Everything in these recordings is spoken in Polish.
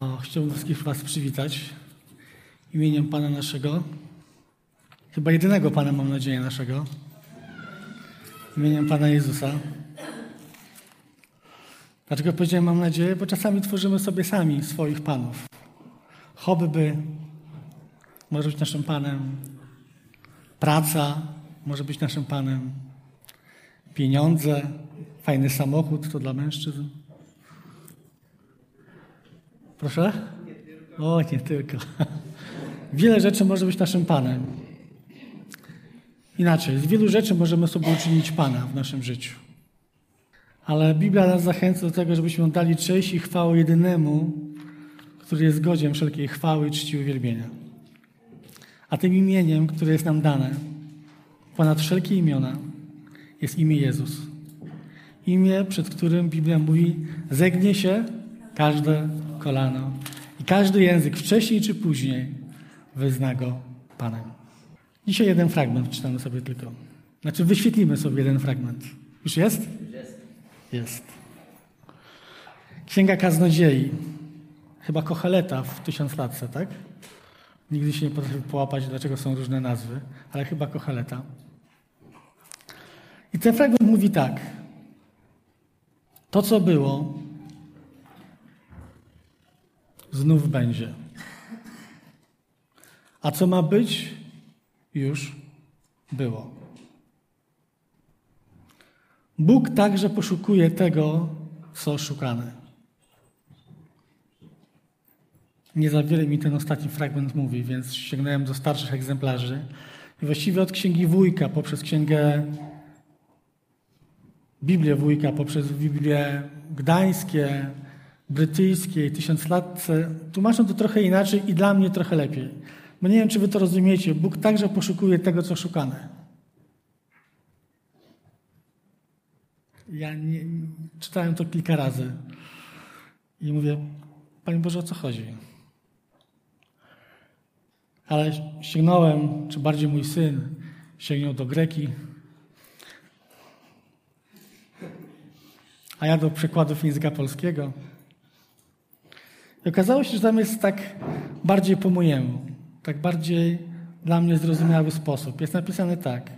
O, chciałbym wszystkich Was przywitać imieniem Pana naszego, chyba jedynego Pana, mam nadzieję, naszego, imieniem Pana Jezusa. Dlaczego powiedziałem mam nadzieję? Bo czasami tworzymy sobie sami swoich Panów. Hobby może być naszym Panem, praca może być naszym Panem, pieniądze, fajny samochód to dla mężczyzn. Proszę? O, nie tylko. Wiele rzeczy może być naszym Panem. Inaczej, z wielu rzeczy możemy sobie uczynić Pana w naszym życiu. Ale Biblia nas zachęca do tego, żebyśmy oddali cześć i chwałę jedynemu, który jest godziem wszelkiej chwały, czci i uwielbienia. A tym imieniem, które jest nam dane, ponad wszelkie imiona, jest imię Jezus. Imię, przed którym Biblia mówi, zegnie się każde kolano i każdy język wcześniej czy później wyzna go Panem. Dzisiaj jeden fragment czytamy sobie tylko. Znaczy wyświetlimy sobie jeden fragment. Już jest? Jest. Jest. Księga Kaznodziei. Chyba Kocheleta w tysiąclatce, tak? Nigdy się nie potrafił połapać, dlaczego są różne nazwy, ale chyba Kocheleta. I ten fragment mówi tak. To, co było, znów będzie. A co ma być, już było. Bóg także poszukuje tego, co szukane. Nie za wiele mi ten ostatni fragment mówi, więc sięgnąłem do starszych egzemplarzy. I właściwie od księgi Wójka poprzez księgę Biblię Wójka, poprzez Biblię Gdańskie, brytyjskie i tysiąclatce tłumaczą to trochę inaczej i dla mnie trochę lepiej. Bo nie wiem, czy wy to rozumiecie. Bóg także poszukuje tego, co szukane. Ja nie, czytałem to kilka razy i mówię, Panie Boże, o co chodzi? Ale sięgnąłem, czy bardziej mój syn sięgnął do Greki, a ja do przykładów języka polskiego. Okazało się, że tam jest tak bardziej po mojemu, tak bardziej dla mnie zrozumiały sposób. Jest napisane tak.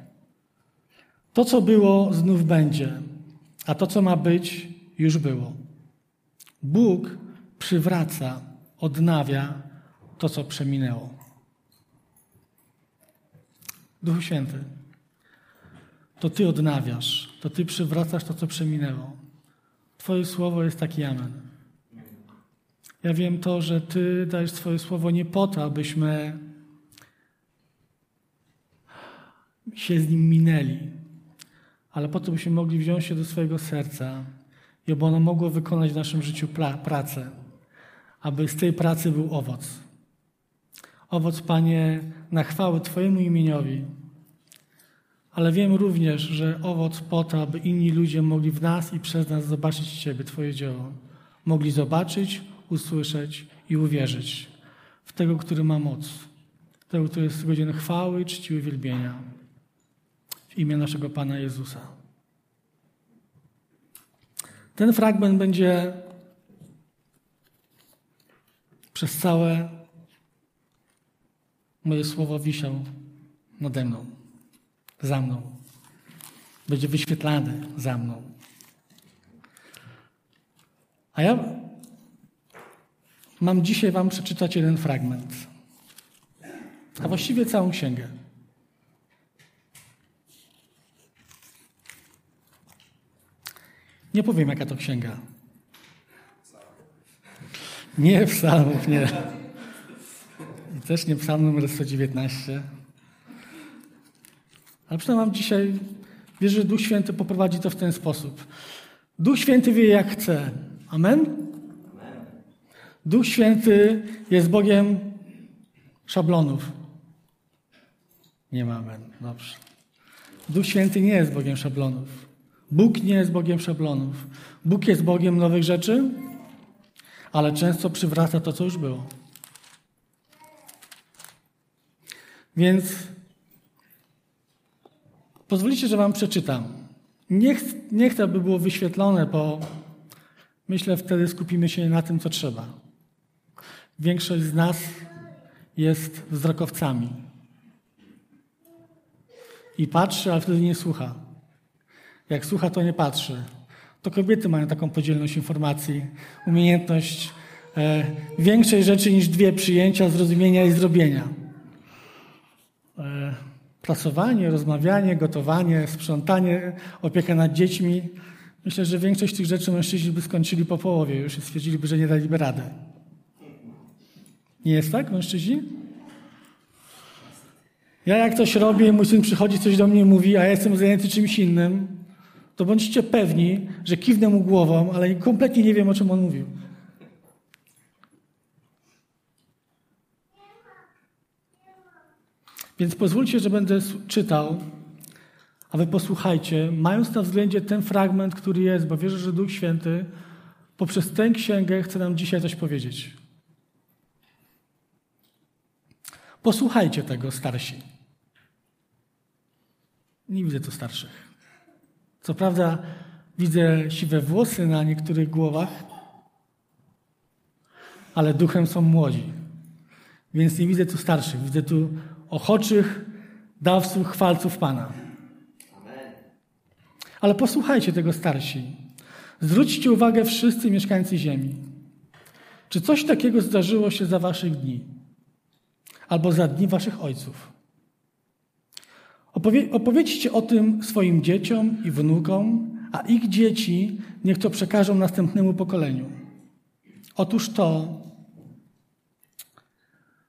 To, co było, znów będzie, a to, co ma być, już było. Bóg przywraca, odnawia to, co przeminęło. Duchu Święty, to Ty odnawiasz, to Ty przywracasz to, co przeminęło. Twoje słowo jest taki amen. Ja wiem to, że Ty dajesz swoje słowo nie po to, abyśmy się z nim minęli, ale po to, byśmy mogli wziąć się do swojego serca i aby ono mogło wykonać w naszym życiu pracę, aby z tej pracy był owoc. Owoc, Panie, na chwałę Twojemu imieniowi, ale wiem również, że owoc po to, aby inni ludzie mogli w nas i przez nas zobaczyć Ciebie, Twoje dzieło. Mogli zobaczyć, usłyszeć i uwierzyć w tego, który ma moc, tego, który jest godzien chwały, czci i uwielbienia. W imię naszego Pana Jezusa. Ten fragment będzie przez całe moje słowo wisiał nade mną, za mną. Będzie wyświetlany za mną. A ja Mam dzisiaj Wam przeczytać jeden fragment, a właściwie całą księgę. Nie powiem, jaka to księga. Nie psalmów, nie. I też nie psalm numer 119. Ale przynajmniej mam dzisiaj, wierzę, że Duch Święty poprowadzi to w ten sposób. Duch Święty wie, jak chce. Amen? Duch Święty jest Bogiem szablonów. Nie mamy. Dobrze. Duch Święty nie jest Bogiem szablonów. Bóg nie jest Bogiem szablonów. Bóg jest Bogiem nowych rzeczy, ale często przywraca to, co już było. Więc pozwolicie, że Wam przeczytam. Nie, ch nie chcę, aby było wyświetlone, bo myślę, wtedy skupimy się na tym, co trzeba. Większość z nas jest wzrokowcami. I patrzy, ale wtedy nie słucha. Jak słucha, to nie patrzy. To kobiety mają taką podzielność informacji, umiejętność e, większej rzeczy niż dwie przyjęcia, zrozumienia i zrobienia. E, prasowanie, rozmawianie, gotowanie, sprzątanie, opieka nad dziećmi. Myślę, że większość tych rzeczy mężczyźni by skończyli po połowie już i stwierdziliby, że nie daliby rady. Nie jest tak, mężczyźni? Ja jak coś robię, mój syn przychodzi, coś do mnie mówi, a ja jestem zajęty czymś innym, to bądźcie pewni, że kiwnę mu głową, ale kompletnie nie wiem, o czym on mówił. Więc pozwólcie, że będę czytał, a wy posłuchajcie, mając na względzie ten fragment, który jest, bo wierzę, że Duch Święty poprzez tę księgę chce nam dzisiaj coś powiedzieć. Posłuchajcie tego, starsi. Nie widzę tu starszych. Co prawda widzę siwe włosy na niektórych głowach, ale duchem są młodzi. Więc nie widzę tu starszych. Widzę tu ochoczych dawców, chwalców Pana. Ale posłuchajcie tego starsi. Zwróćcie uwagę wszyscy mieszkańcy ziemi. Czy coś takiego zdarzyło się za waszych dni? Albo za dni waszych ojców? Opowie opowiedzcie o tym swoim dzieciom i wnukom, a ich dzieci niech to przekażą następnemu pokoleniu. Otóż to,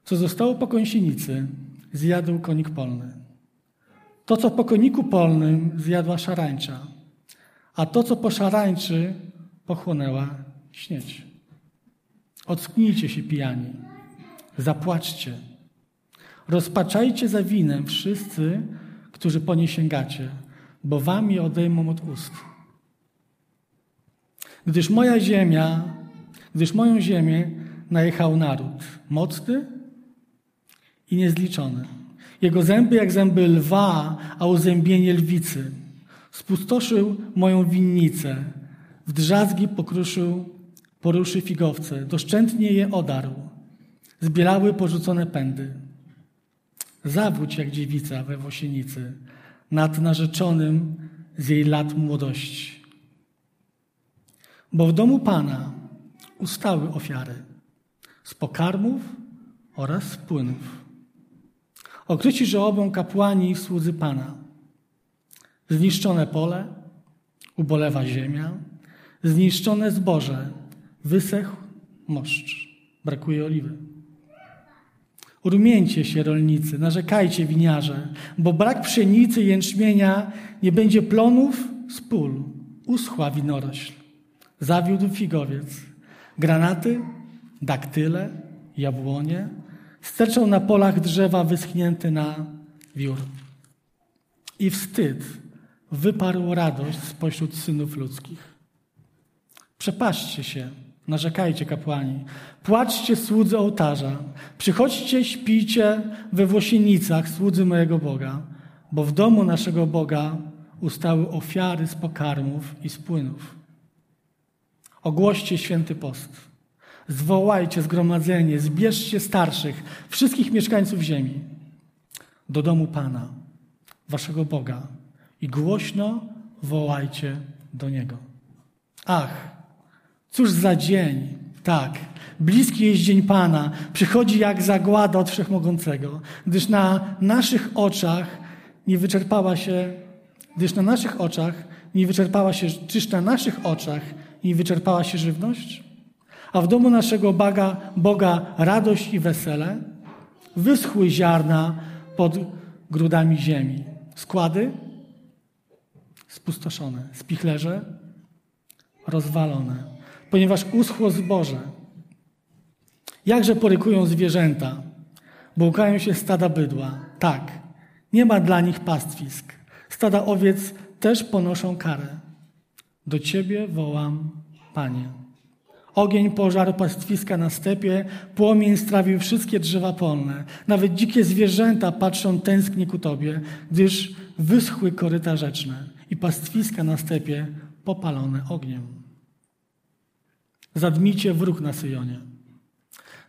co zostało po kąsienicy, zjadł konik polny. To, co po koniku polnym zjadła szarańcza, a to, co po szarańczy, pochłonęła śnieć. Ocknijcie się pijani, zapłaczcie. Rozpaczajcie za winem wszyscy, którzy po nie sięgacie, bo wam je odejmą od ust. Gdyż moja ziemia, gdyż moją ziemię najechał naród mocny i niezliczony. Jego zęby jak zęby lwa, a uzębienie lwicy. Spustoszył moją winnicę, w drzazgi pokruszył, poruszy figowce, doszczętnie je odarł. Zbielały porzucone pędy. Zawódź jak dziewica we włosienicy, nad narzeczonym z jej lat młodości. Bo w domu Pana ustały ofiary z pokarmów oraz z płynów. Okryci żałobą kapłani i słudzy Pana. Zniszczone pole, ubolewa ziemia, zniszczone zboże, wysechł moszcz, brakuje oliwy. Urmieńcie się, rolnicy, narzekajcie, winiarze, bo brak pszenicy jęczmienia nie będzie plonów z pól. Uschła winorośl, zawiódł figowiec. Granaty, daktyle, jabłonie sterczą na polach drzewa wyschnięte na wiór. I wstyd wyparł radość spośród synów ludzkich. Przepatrzcie się, Narzekajcie, kapłani. Płaczcie słudzy ołtarza. Przychodźcie, śpijcie we włosienicach słudzy mojego Boga, bo w domu naszego Boga ustały ofiary z pokarmów i z płynów. Ogłoście święty post. Zwołajcie zgromadzenie, zbierzcie starszych, wszystkich mieszkańców ziemi do domu Pana, waszego Boga i głośno wołajcie do Niego. Ach, Cóż za dzień, tak. Bliski jest dzień Pana. Przychodzi jak zagłada od Wszechmogącego, gdyż na naszych oczach nie wyczerpała się, gdyż na naszych oczach nie wyczerpała się, czyż na naszych oczach nie wyczerpała się żywność? A w domu naszego Boga, Boga radość i wesele, wyschły ziarna pod grudami ziemi. Składy spustoszone, spichlerze rozwalone ponieważ uschło zboże. Jakże porykują zwierzęta, błąkają się stada bydła. Tak, nie ma dla nich pastwisk. Stada owiec też ponoszą karę. Do Ciebie wołam, Panie. Ogień pożarł pastwiska na stepie, płomień strawił wszystkie drzewa polne. Nawet dzikie zwierzęta patrzą tęsknie ku Tobie, gdyż wyschły koryta rzeczne i pastwiska na stepie popalone ogniem. Zadmijcie wróg na Syjonie.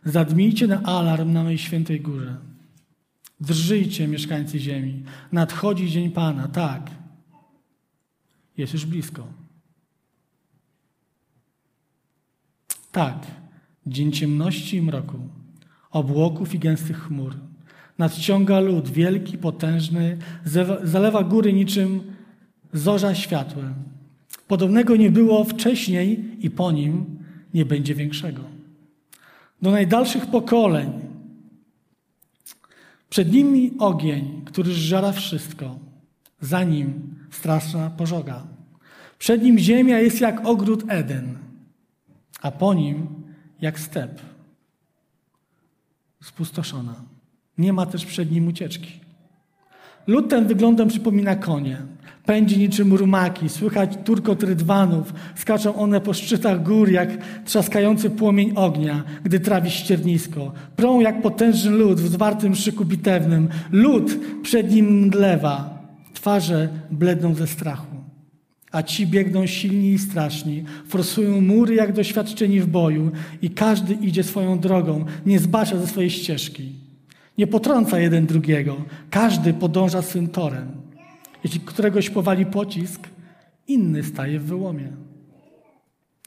Zadmijcie na alarm na mojej świętej górze. Drżyjcie, mieszkańcy ziemi. Nadchodzi dzień Pana, tak. Jest już blisko. Tak, dzień ciemności i mroku, obłoków i gęstych chmur. Nadciąga lód wielki, potężny, zalewa góry niczym zorza światłem. Podobnego nie było wcześniej i po nim nie będzie większego. Do najdalszych pokoleń przed nimi ogień, który zżera wszystko. Za nim straszna pożoga. Przed nim ziemia jest jak ogród Eden, a po nim jak step. Spustoszona. Nie ma też przed nim ucieczki. Lud ten wyglądem przypomina konie. Pędzi niczym rumaki, słychać turkot rydwanów, skaczą one po szczytach gór jak trzaskający płomień ognia, gdy trawi ściernisko. Prą jak potężny lud w zwartym szyku bitewnym. Lud przed nim mdlewa, twarze bledną ze strachu. A ci biegną silni i straszni, forsują mury jak doświadczeni w boju i każdy idzie swoją drogą, nie zbacza ze swojej ścieżki. Nie potrąca jeden drugiego, każdy podąża swym torem. Jeśli któregoś powali pocisk, inny staje w wyłomie.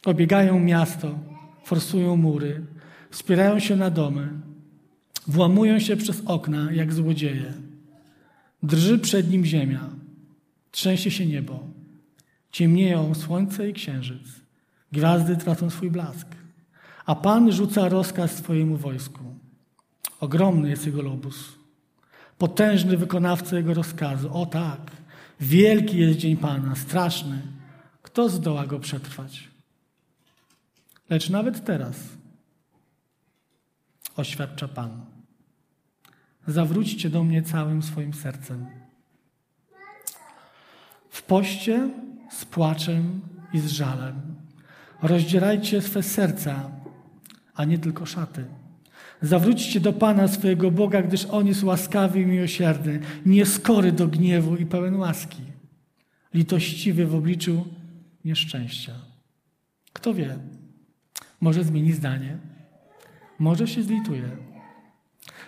Obiegają miasto, forsują mury, wspierają się na domy, włamują się przez okna jak złodzieje. Drży przed nim ziemia, trzęsie się niebo, ciemnieją słońce i księżyc, gwiazdy tracą swój blask, a Pan rzuca rozkaz swojemu wojsku. Ogromny jest jego lobus, potężny wykonawca jego rozkazu. O tak, Wielki jest dzień Pana, straszny. Kto zdoła go przetrwać? Lecz nawet teraz oświadcza Pan. Zawróćcie do mnie całym swoim sercem. W poście z płaczem i z żalem. Rozdzierajcie swe serca, a nie tylko szaty. Zawróćcie do Pana swojego Boga, gdyż On jest łaskawy i miłosierny, nieskory do gniewu i pełen łaski, litościwy w obliczu nieszczęścia. Kto wie, może zmieni zdanie, może się zlituje.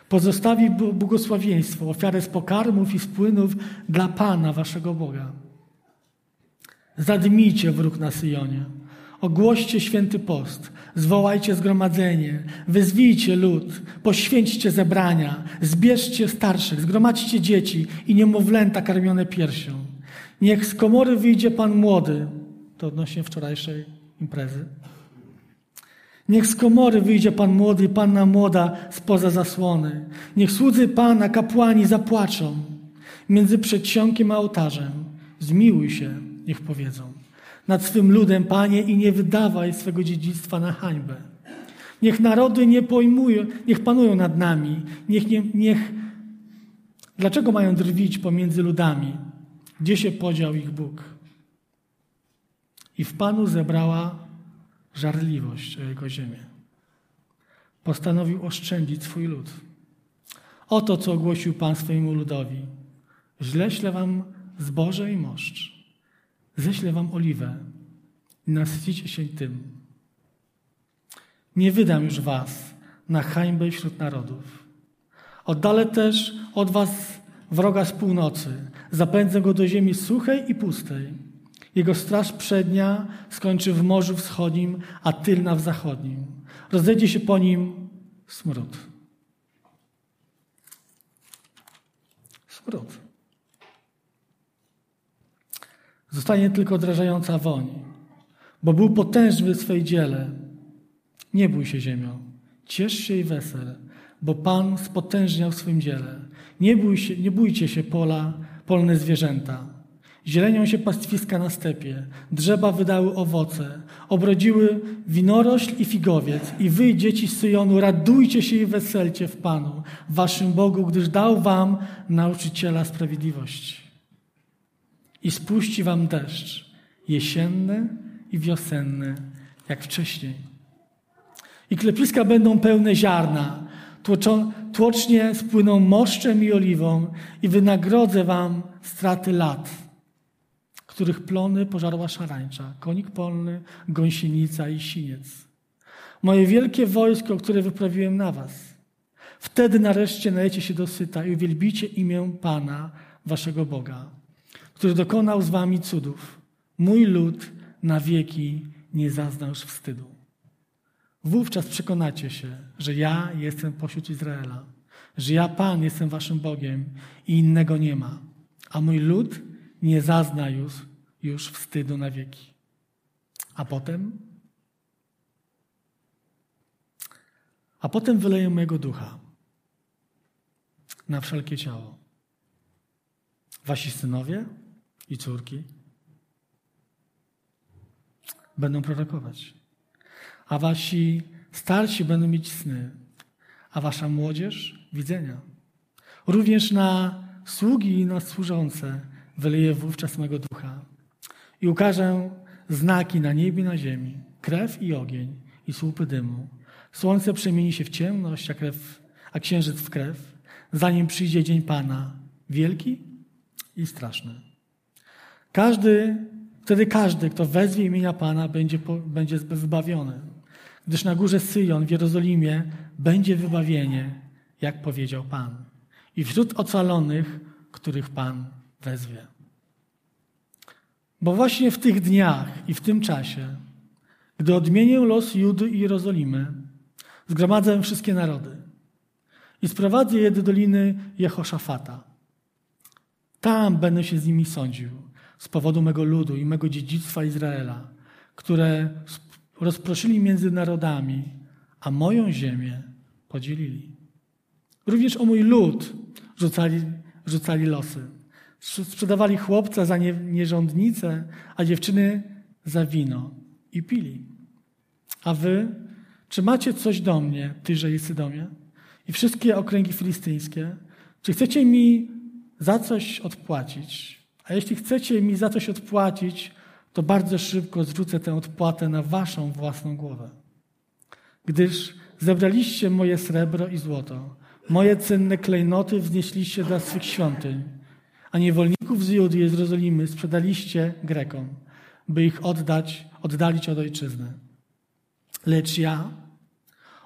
Pozostawi błogosławieństwo, ofiarę z pokarmów i z płynów dla Pana, waszego Boga. Zadmijcie wróg na Syjonie. Ogłoście święty post, zwołajcie zgromadzenie, wezwijcie lud, poświęćcie zebrania, zbierzcie starszych, zgromadźcie dzieci i niemowlęta karmione piersią. Niech z komory wyjdzie Pan młody, to odnośnie wczorajszej imprezy. Niech z komory wyjdzie Pan młody i Panna młoda spoza zasłony. Niech słudzy Pana, kapłani zapłaczą między przedsionkiem a ołtarzem. Zmiłuj się, niech powiedzą nad swym ludem, Panie, i nie wydawaj swego dziedzictwa na hańbę. Niech narody nie pojmują, niech panują nad nami. Niech, nie, niech... Dlaczego mają drwić pomiędzy ludami? Gdzie się podział ich Bóg? I w Panu zebrała żarliwość o Jego ziemię. Postanowił oszczędzić swój lud. Oto, co ogłosił Pan swojemu ludowi. Źle śle wam zboże i moszcz ześlę wam oliwę nasycicie się tym. Nie wydam już was na hańbę wśród narodów. Oddalę też od was wroga z północy. Zapędzę go do ziemi suchej i pustej. Jego straż przednia skończy w Morzu Wschodnim, a tylna w zachodnim. Rozejdzie się po nim smród. Smród. Zostanie tylko drażająca woń, bo był potężny w swej dziele. Nie bój się ziemią, ciesz się i wesel, bo Pan spotężniał w swym dziele. Nie, bój się, nie bójcie się pola, polne zwierzęta. Zielenią się pastwiska na stepie, drzewa wydały owoce, obrodziły winorośl i figowiec. I wy, dzieci z Syjonu, radujcie się i weselcie w Panu, waszym Bogu, gdyż dał wam nauczyciela sprawiedliwości i spuści wam deszcz jesienny i wiosenny, jak wcześniej. I klepiska będą pełne ziarna, tłocznie spłyną moszczem i oliwą i wynagrodzę wam straty lat, których plony pożarła szarańcza, konik polny, gąsienica i siniec. moje wielkie wojsko, które wyprawiłem na was. Wtedy nareszcie najecie się dosyta i uwielbicie imię Pana, waszego Boga, który dokonał z wami cudów. Mój lud na wieki nie zazna już wstydu. Wówczas przekonacie się, że ja jestem pośród Izraela, że ja Pan jestem waszym Bogiem i innego nie ma, a mój lud nie zazna już, już wstydu na wieki. A potem? A potem wyleję mojego ducha na wszelkie ciało. Wasi synowie i córki będą prorokować, a wasi starsi będą mieć sny, a wasza młodzież widzenia. Również na sługi i na służące wyleję wówczas mego ducha i ukażę znaki na niebie i na ziemi, krew i ogień i słupy dymu. Słońce przemieni się w ciemność, a, krew, a księżyc w krew, zanim przyjdzie dzień Pana, wielki i straszny. Każdy, wtedy każdy, kto wezwie imienia Pana, będzie, będzie wybawiony. Gdyż na górze Syjon w Jerozolimie będzie wybawienie, jak powiedział Pan. I wśród ocalonych, których Pan wezwie. Bo właśnie w tych dniach i w tym czasie, gdy odmienię los Judy i Jerozolimy, zgromadzę wszystkie narody i sprowadzę je do doliny Jehoszafata. Tam będę się z nimi sądził z powodu mego ludu i mego dziedzictwa Izraela, które rozproszyli między narodami, a moją ziemię podzielili. Również o mój lud rzucali, rzucali losy. Sprzedawali chłopca za nie, nierządnicę, a dziewczyny za wino i pili. A wy, czy macie coś do mnie, Tyże i Sydomie? I wszystkie okręgi filistyńskie? Czy chcecie mi za coś odpłacić? A jeśli chcecie mi za coś odpłacić, to bardzo szybko zwrócę tę odpłatę na waszą własną głowę. Gdyż zebraliście moje srebro i złoto, moje cenne klejnoty wznieśliście dla swych świątyń, a niewolników z Judy i z Jerozolimy sprzedaliście Grekom, by ich oddać, oddalić od ojczyzny. Lecz ja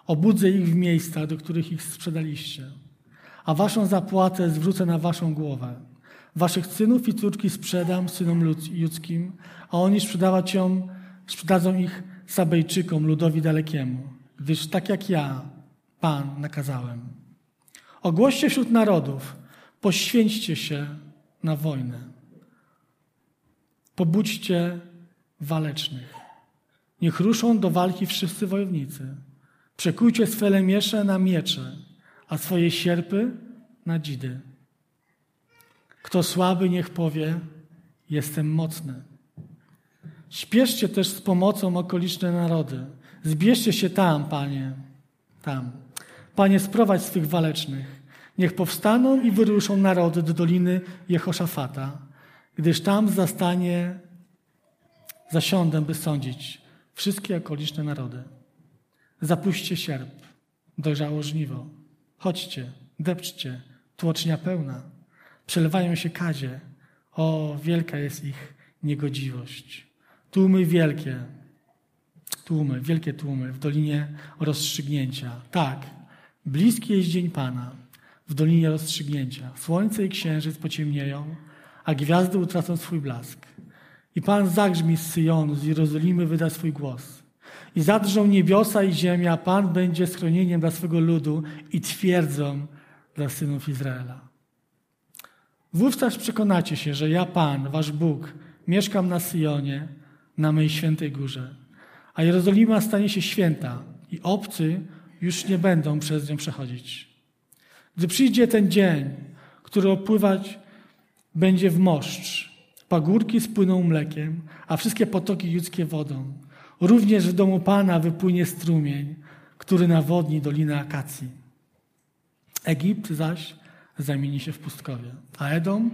obudzę ich w miejscach, do których ich sprzedaliście, a waszą zapłatę zwrócę na waszą głowę. Waszych synów i córki sprzedam synom ludzkim, a oni sprzedawać ją, sprzedadzą ich Sabejczykom, ludowi dalekiemu, gdyż tak jak ja, Pan, nakazałem. Ogłoście wśród narodów, poświęćcie się na wojnę. Pobudźcie walecznych. Niech ruszą do walki wszyscy wojownicy. Przekujcie swe lemiesze na miecze, a swoje sierpy na dzidy. Kto słaby, niech powie: Jestem mocny. Śpieszcie też z pomocą okoliczne narody. Zbierzcie się tam, panie, tam. Panie, sprowadź swych walecznych. Niech powstaną i wyruszą narody do doliny Jehoszafata, gdyż tam zastanie, zasiądę, by sądzić wszystkie okoliczne narody. Zapuśćcie sierp, dojrzało żniwo. Chodźcie, depczcie, tłocznia pełna. Przelewają się kadzie. O, wielka jest ich niegodziwość. Tłumy wielkie, tłumy, wielkie tłumy w dolinie rozstrzygnięcia. Tak, bliski jest dzień Pana w dolinie rozstrzygnięcia. Słońce i księżyc pociemnieją, a gwiazdy utracą swój blask. I Pan zagrzmi z Syjonu, z Jerozolimy wyda swój głos. I zadrżą niebiosa i ziemia, Pan będzie schronieniem dla swego ludu i twierdzą dla synów Izraela. Wówczas przekonacie się, że ja, Pan, wasz Bóg, mieszkam na Syjonie, na mej świętej górze. A Jerozolima stanie się święta i obcy już nie będą przez nią przechodzić. Gdy przyjdzie ten dzień, który opływać będzie w moszcz, pagórki spłyną mlekiem, a wszystkie potoki ludzkie wodą. Również w domu Pana wypłynie strumień, który nawodni dolinę akacji. Egipt zaś zamieni się w pustkowie, a Edom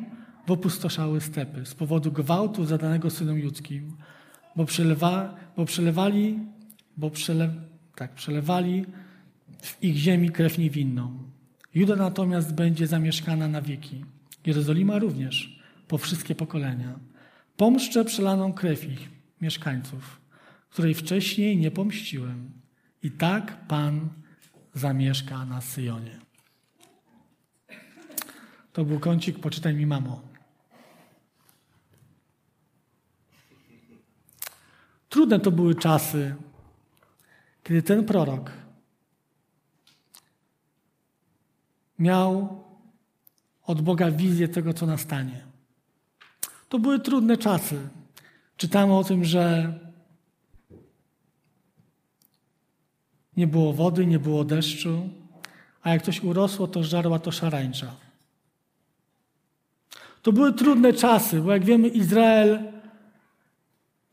w opustoszały stepy z powodu gwałtu zadanego synom ludzkim, bo, przelewa, bo przelewali, bo przele, tak, przelewali w ich ziemi krew niewinną. Juda natomiast będzie zamieszkana na wieki. Jerozolima również, po wszystkie pokolenia. Pomszczę przelaną krew ich, mieszkańców, której wcześniej nie pomściłem. I tak Pan zamieszka na Syjonie. To był kącik, poczytaj mi mamo. Trudne to były czasy, kiedy ten prorok miał od Boga wizję tego, co nastanie. To były trudne czasy. Czytamy o tym, że nie było wody, nie było deszczu, a jak coś urosło, to żarła to szarańcza. To były trudne czasy, bo jak wiemy, Izrael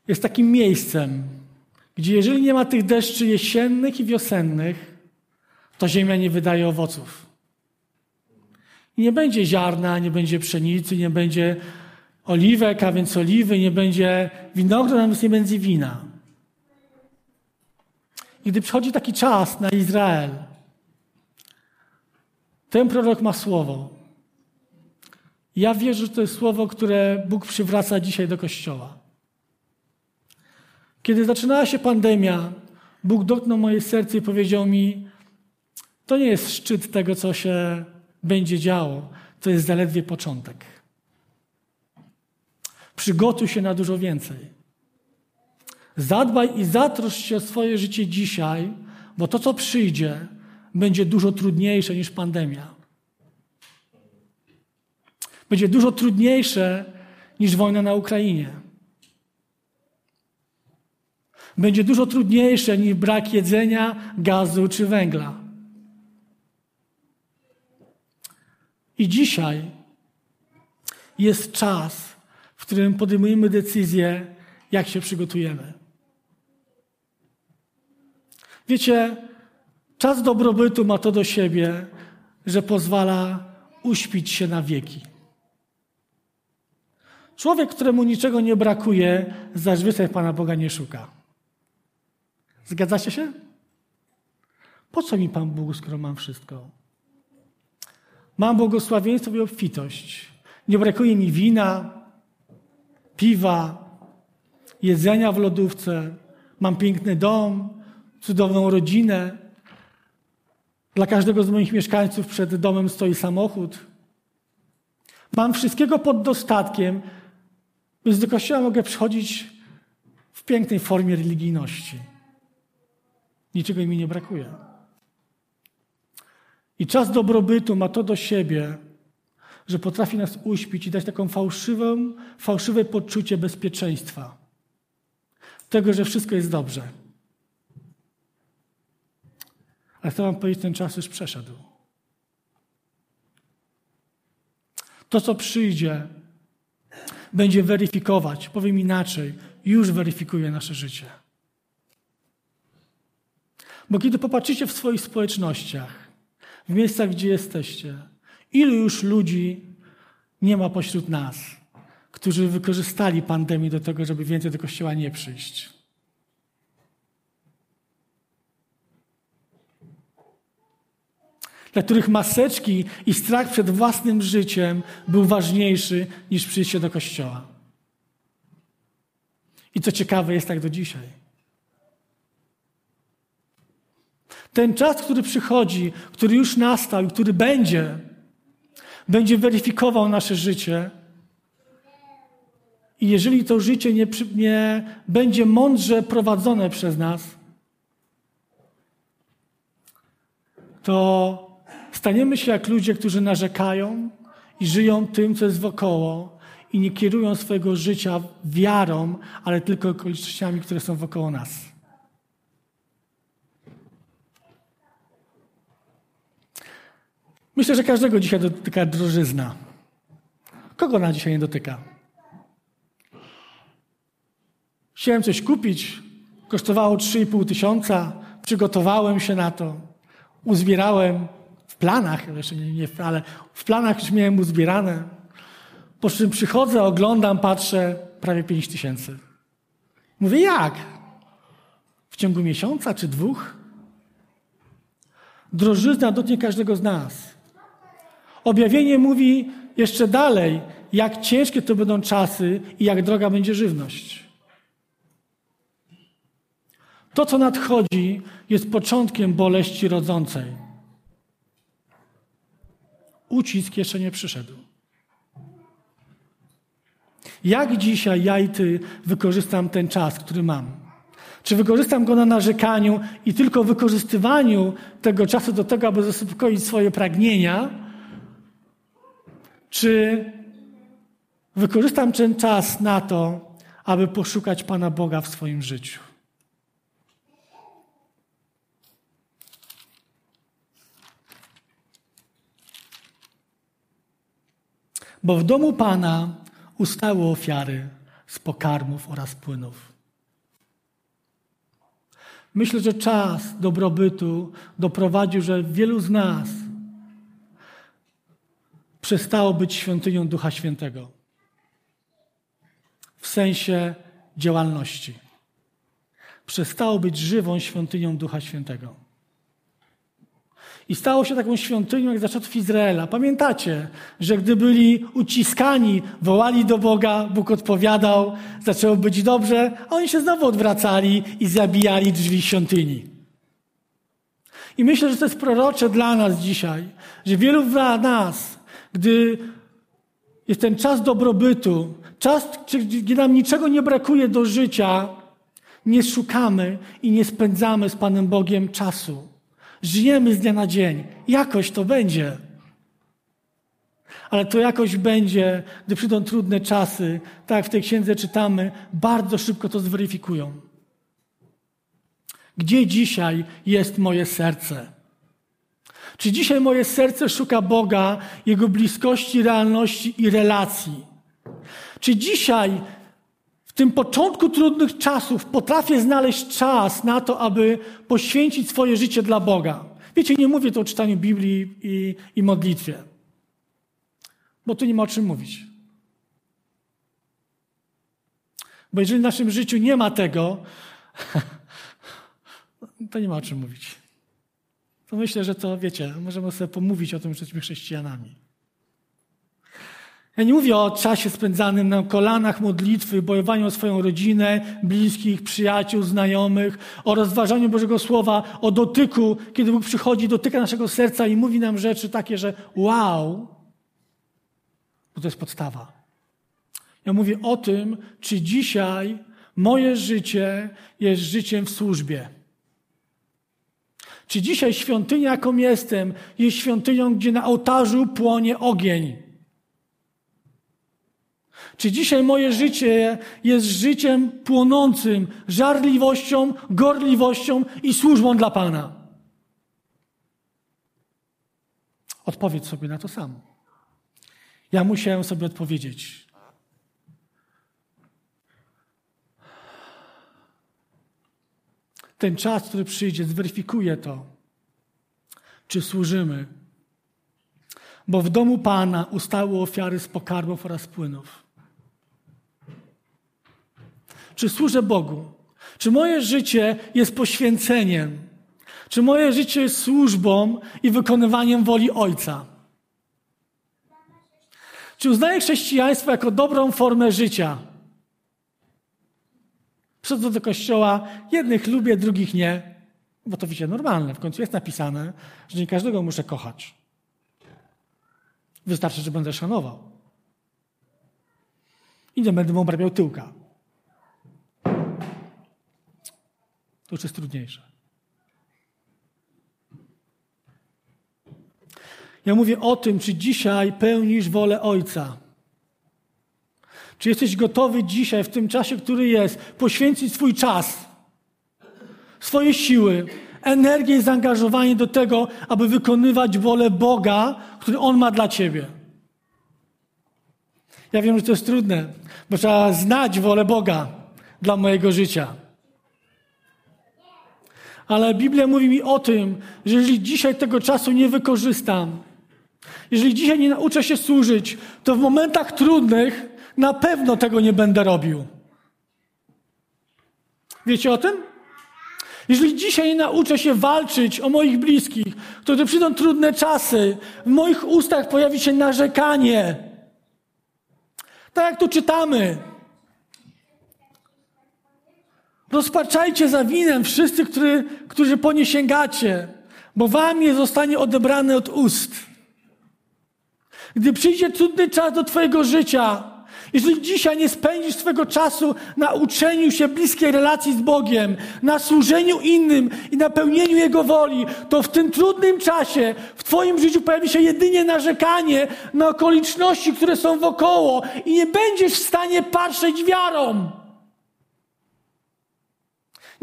jest takim miejscem, gdzie jeżeli nie ma tych deszczy jesiennych i wiosennych, to ziemia nie wydaje owoców. I nie będzie ziarna, nie będzie pszenicy, nie będzie oliwek, a więc oliwy, nie będzie winogron, a więc nie będzie wina. I gdy przychodzi taki czas na Izrael, ten prorok ma słowo. Ja wierzę, że to jest słowo, które Bóg przywraca dzisiaj do Kościoła. Kiedy zaczynała się pandemia, Bóg dotknął moje serce i powiedział mi: To nie jest szczyt tego, co się będzie działo, to jest zaledwie początek. Przygotuj się na dużo więcej. Zadbaj i zatroszcz się o swoje życie dzisiaj, bo to, co przyjdzie, będzie dużo trudniejsze niż pandemia. Będzie dużo trudniejsze niż wojna na Ukrainie. Będzie dużo trudniejsze niż brak jedzenia, gazu czy węgla. I dzisiaj jest czas, w którym podejmujemy decyzję, jak się przygotujemy. Wiecie, czas dobrobytu ma to do siebie, że pozwala uśpić się na wieki. Człowiek, któremu niczego nie brakuje, zazwyczaj Pana Boga nie szuka. Zgadzacie się? Po co mi Pan Bóg, skoro mam wszystko? Mam błogosławieństwo i obfitość. Nie brakuje mi wina, piwa, jedzenia w lodówce. Mam piękny dom, cudowną rodzinę. Dla każdego z moich mieszkańców przed domem stoi samochód. Mam wszystkiego pod dostatkiem, więc do kościoła mogę przychodzić w pięknej formie religijności. Niczego mi nie brakuje. I czas dobrobytu ma to do siebie, że potrafi nas uśpić i dać taką fałszywą, fałszywe poczucie bezpieczeństwa. Tego, że wszystko jest dobrze. Ale chcę wam powiedzieć, ten czas już przeszedł. To, co przyjdzie, będzie weryfikować, powiem inaczej, już weryfikuje nasze życie. Bo kiedy popatrzycie w swoich społecznościach, w miejscach, gdzie jesteście, ilu już ludzi nie ma pośród nas, którzy wykorzystali pandemię do tego, żeby więcej do kościoła nie przyjść. Dla których maseczki i strach przed własnym życiem był ważniejszy niż przyjście do kościoła. I co ciekawe, jest tak do dzisiaj. Ten czas, który przychodzi, który już nastał który będzie, będzie weryfikował nasze życie. I jeżeli to życie nie, nie będzie mądrze prowadzone przez nas, to staniemy się jak ludzie, którzy narzekają i żyją tym, co jest wokoło i nie kierują swojego życia wiarą, ale tylko okolicznościami, które są wokoło nas. Myślę, że każdego dzisiaj dotyka drożyzna. Kogo na dzisiaj nie dotyka? Chciałem coś kupić, kosztowało 3,5 tysiąca, przygotowałem się na to, uzbierałem planach, jeszcze nie, nie, ale w planach już miałem uzbierane. Po czym przychodzę, oglądam, patrzę, prawie 5 tysięcy. Mówię, jak? W ciągu miesiąca czy dwóch? Drożyzna dotknie każdego z nas. Objawienie mówi jeszcze dalej, jak ciężkie to będą czasy i jak droga będzie żywność. To, co nadchodzi, jest początkiem boleści rodzącej. Ucisk jeszcze nie przyszedł. Jak dzisiaj ja i ty wykorzystam ten czas, który mam? Czy wykorzystam go na narzekaniu i tylko wykorzystywaniu tego czasu do tego, aby zaspokoić swoje pragnienia? Czy wykorzystam ten czas na to, aby poszukać Pana Boga w swoim życiu? Bo w domu Pana ustały ofiary z pokarmów oraz płynów. Myślę, że czas dobrobytu doprowadził, że wielu z nas przestało być świątynią Ducha Świętego w sensie działalności. Przestało być żywą świątynią Ducha Świętego. I stało się taką świątynią jak za czasów Izraela. Pamiętacie, że gdy byli uciskani, wołali do Boga, Bóg odpowiadał, zaczęło być dobrze, a oni się znowu odwracali i zabijali drzwi świątyni. I myślę, że to jest prorocze dla nas dzisiaj, że wielu z nas, gdy jest ten czas dobrobytu, czas, gdzie nam niczego nie brakuje do życia, nie szukamy i nie spędzamy z Panem Bogiem czasu. Żyjemy z dnia na dzień. Jakoś to będzie. Ale to jakoś będzie, gdy przyjdą trudne czasy, tak jak w tej księdze czytamy, bardzo szybko to zweryfikują. Gdzie dzisiaj jest moje serce? Czy dzisiaj moje serce szuka Boga, Jego bliskości, realności i relacji? Czy dzisiaj tym początku trudnych czasów potrafię znaleźć czas na to, aby poświęcić swoje życie dla Boga. Wiecie, nie mówię tu o czytaniu Biblii i, i modlitwie, bo tu nie ma o czym mówić. Bo jeżeli w naszym życiu nie ma tego, to nie ma o czym mówić. To myślę, że to, wiecie, możemy sobie pomówić o tym, że jesteśmy chrześcijanami. Ja nie mówię o czasie spędzanym na kolanach modlitwy, bojowaniu o swoją rodzinę, bliskich, przyjaciół, znajomych, o rozważaniu Bożego Słowa, o dotyku, kiedy Bóg przychodzi, dotyka naszego serca i mówi nam rzeczy takie, że wow, bo to jest podstawa. Ja mówię o tym, czy dzisiaj moje życie jest życiem w służbie. Czy dzisiaj świątynia, jaką jestem, jest świątynią, gdzie na ołtarzu płonie ogień. Czy dzisiaj moje życie jest życiem płonącym żarliwością, gorliwością i służbą dla Pana? Odpowiedz sobie na to samo. Ja musiałem sobie odpowiedzieć. Ten czas, który przyjdzie, zweryfikuje to, czy służymy. Bo w domu Pana ustały ofiary z pokarmów oraz płynów. Czy służę Bogu? Czy moje życie jest poświęceniem? Czy moje życie jest służbą i wykonywaniem woli Ojca? Czy uznaję chrześcijaństwo jako dobrą formę życia? Przychodzę do kościoła, jednych lubię, drugich nie, bo to wiecie, normalne. W końcu jest napisane, że nie każdego muszę kochać. Wystarczy, że będę szanował. I nie będę mu obrabiał tyłka. To już jest trudniejsze. Ja mówię o tym, czy dzisiaj pełnisz wolę Ojca. Czy jesteś gotowy dzisiaj, w tym czasie, który jest, poświęcić swój czas, swoje siły, energię i zaangażowanie do tego, aby wykonywać wolę Boga, który On ma dla Ciebie. Ja wiem, że to jest trudne, bo trzeba znać wolę Boga dla mojego życia. Ale Biblia mówi mi o tym, że jeżeli dzisiaj tego czasu nie wykorzystam, jeżeli dzisiaj nie nauczę się służyć, to w momentach trudnych na pewno tego nie będę robił. Wiecie o tym? Jeżeli dzisiaj nie nauczę się walczyć o moich bliskich, to gdy przyjdą trudne czasy, w moich ustach pojawi się narzekanie. Tak jak tu czytamy. Rozpaczajcie za winem wszyscy, który, którzy po nie sięgacie, bo wam je zostanie odebrane od ust. Gdy przyjdzie trudny czas do Twojego życia, jeżeli dzisiaj nie spędzisz swego czasu na uczeniu się bliskiej relacji z Bogiem, na służeniu innym i na pełnieniu Jego woli, to w tym trudnym czasie w Twoim życiu pojawi się jedynie narzekanie na okoliczności, które są wokoło i nie będziesz w stanie patrzeć wiarą.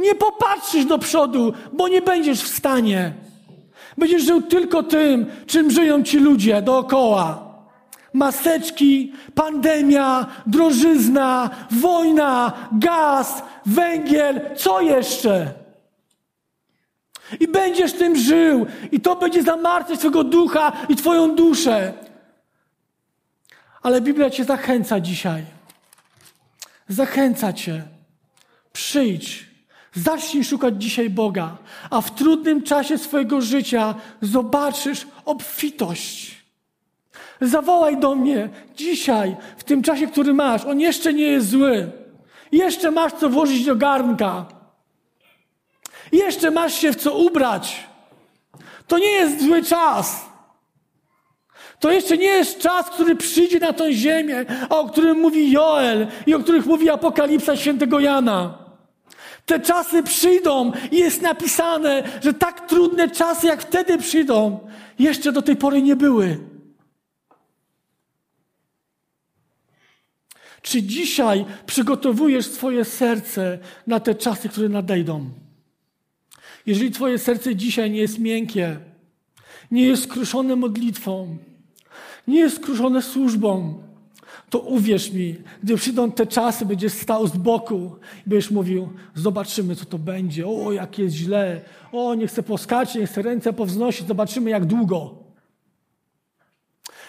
Nie popatrzysz do przodu, bo nie będziesz w stanie. Będziesz żył tylko tym, czym żyją ci ludzie dookoła. Maseczki, pandemia, drożyzna, wojna, gaz, węgiel, co jeszcze? I będziesz tym żył, i to będzie zamartwiać Twojego ducha i Twoją duszę. Ale Biblia Cię zachęca dzisiaj. Zachęca Cię. Przyjdź Zacznij szukać dzisiaj Boga, a w trudnym czasie swojego życia zobaczysz obfitość. Zawołaj do mnie dzisiaj, w tym czasie, który masz. On jeszcze nie jest zły. Jeszcze masz co włożyć do garnka. Jeszcze masz się w co ubrać. To nie jest zły czas. To jeszcze nie jest czas, który przyjdzie na tę ziemię, a o którym mówi Joel i o których mówi Apokalipsa świętego Jana. Te czasy przyjdą i jest napisane, że tak trudne czasy, jak wtedy przyjdą, jeszcze do tej pory nie były. Czy dzisiaj przygotowujesz swoje serce na te czasy, które nadejdą? Jeżeli Twoje serce dzisiaj nie jest miękkie, nie jest skruszone modlitwą, nie jest skruszone służbą, to uwierz mi, gdy przyjdą te czasy, będziesz stał z boku i będziesz mówił, zobaczymy, co to będzie. O, jak jest źle. O, nie chcę poskać, nie chcę ręce powznosić. Zobaczymy, jak długo.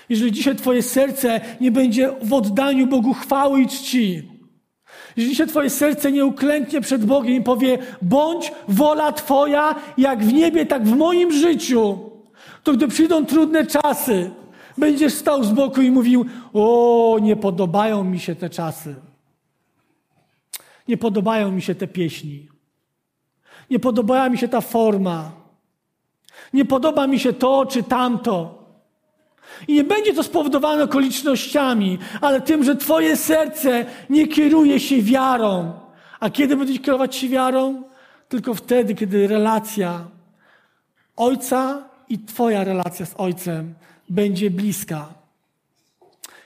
Jeżeli dzisiaj twoje serce nie będzie w oddaniu Bogu chwały i czci, jeżeli dzisiaj twoje serce nie uklęknie przed Bogiem i powie, bądź wola Twoja, jak w niebie, tak w moim życiu, to gdy przyjdą trudne czasy, Będziesz stał z boku i mówił: O, nie podobają mi się te czasy. Nie podobają mi się te pieśni. Nie podoba mi się ta forma. Nie podoba mi się to czy tamto. I nie będzie to spowodowane okolicznościami, ale tym, że Twoje serce nie kieruje się wiarą. A kiedy będziesz kierować się wiarą? Tylko wtedy, kiedy relacja Ojca i Twoja relacja z Ojcem będzie bliska.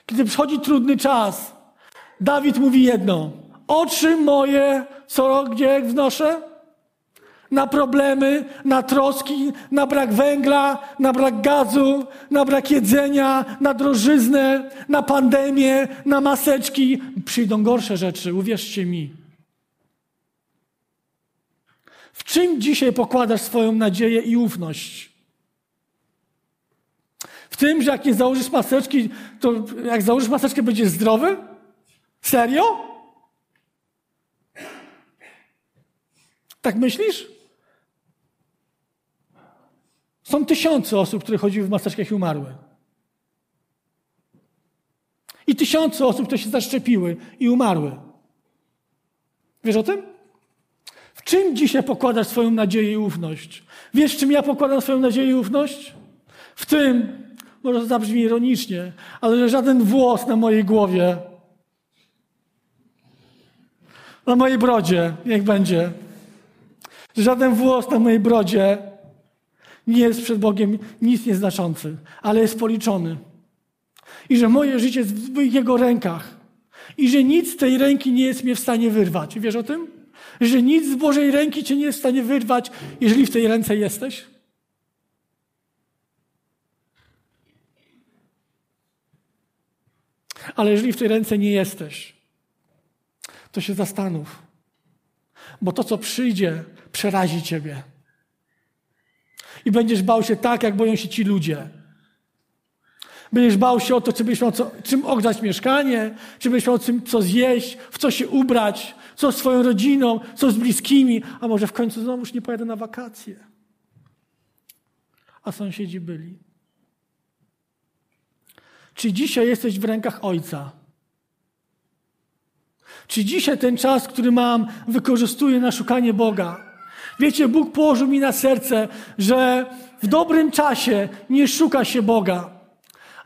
Kiedy przychodzi trudny czas, Dawid mówi jedno: Oczy moje co gdzie wnoszę? Na problemy, na troski, na brak węgla, na brak gazu, na brak jedzenia, na drożyznę, na pandemię, na maseczki. Przyjdą gorsze rzeczy, uwierzcie mi. W czym dzisiaj pokładasz swoją nadzieję i ufność? Tym, że jak nie założysz maseczki, to jak założysz maseczkę, będziesz zdrowy? Serio? Tak myślisz? Są tysiące osób, które chodziły w maseczkach i umarły. I tysiące osób, które się zaszczepiły i umarły. Wiesz o tym? W czym dzisiaj pokładasz swoją nadzieję i ufność? Wiesz, czym ja pokładam swoją nadzieję i ufność? W tym, może zabrzmi ironicznie, ale że żaden włos na mojej głowie, na mojej brodzie, niech będzie, że żaden włos na mojej brodzie nie jest przed Bogiem nic nieznaczący, ale jest policzony. I że moje życie jest w Jego rękach. I że nic z tej ręki nie jest mnie w stanie wyrwać. Wiesz o tym? Że nic z Bożej ręki cię nie jest w stanie wyrwać, jeżeli w tej ręce jesteś? Ale jeżeli w tej ręce nie jesteś, to się zastanów. Bo to, co przyjdzie, przerazi ciebie. I będziesz bał się tak, jak boją się ci ludzie. Będziesz bał się o to, czy miał co, czym ogrzać mieszkanie, czy będziesz miał czym, co zjeść, w co się ubrać, co z swoją rodziną, co z bliskimi, a może w końcu znowu już nie pojadę na wakacje. A sąsiedzi byli. Czy dzisiaj jesteś w rękach Ojca? Czy dzisiaj ten czas, który mam, wykorzystuję na szukanie Boga? Wiecie, Bóg położył mi na serce, że w dobrym czasie nie szuka się Boga.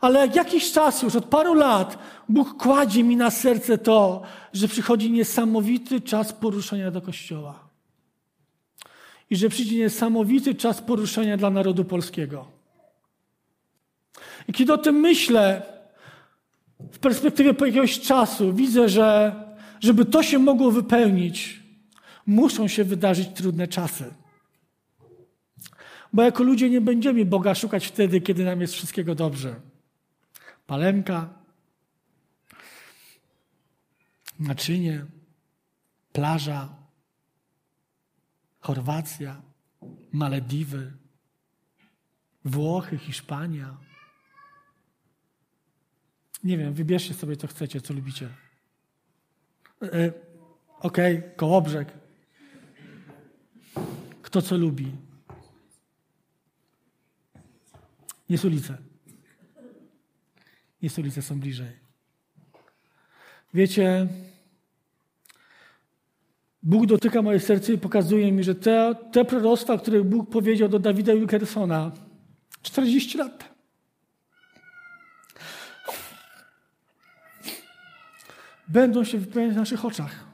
Ale jak jakiś czas już, od paru lat, Bóg kładzie mi na serce to, że przychodzi niesamowity czas poruszenia do Kościoła. I że przyjdzie niesamowity czas poruszenia dla narodu polskiego. I kiedy o tym myślę, w perspektywie jakiegoś czasu, widzę, że żeby to się mogło wypełnić, muszą się wydarzyć trudne czasy. Bo jako ludzie nie będziemy Boga szukać wtedy, kiedy nam jest wszystkiego dobrze. Palemka, naczynie, plaża, Chorwacja, Malediwy, Włochy, Hiszpania. Nie wiem, wybierzcie sobie, co chcecie, co lubicie. E, Okej, okay, Kołobrzeg. Kto co lubi. Nie ulice. Nie ulice, są bliżej. Wiecie, Bóg dotyka moje serce i pokazuje mi, że te, te proroctwa, które Bóg powiedział do Dawida Wilkersona 40 lat temu, będą się wypełniać w naszych oczach.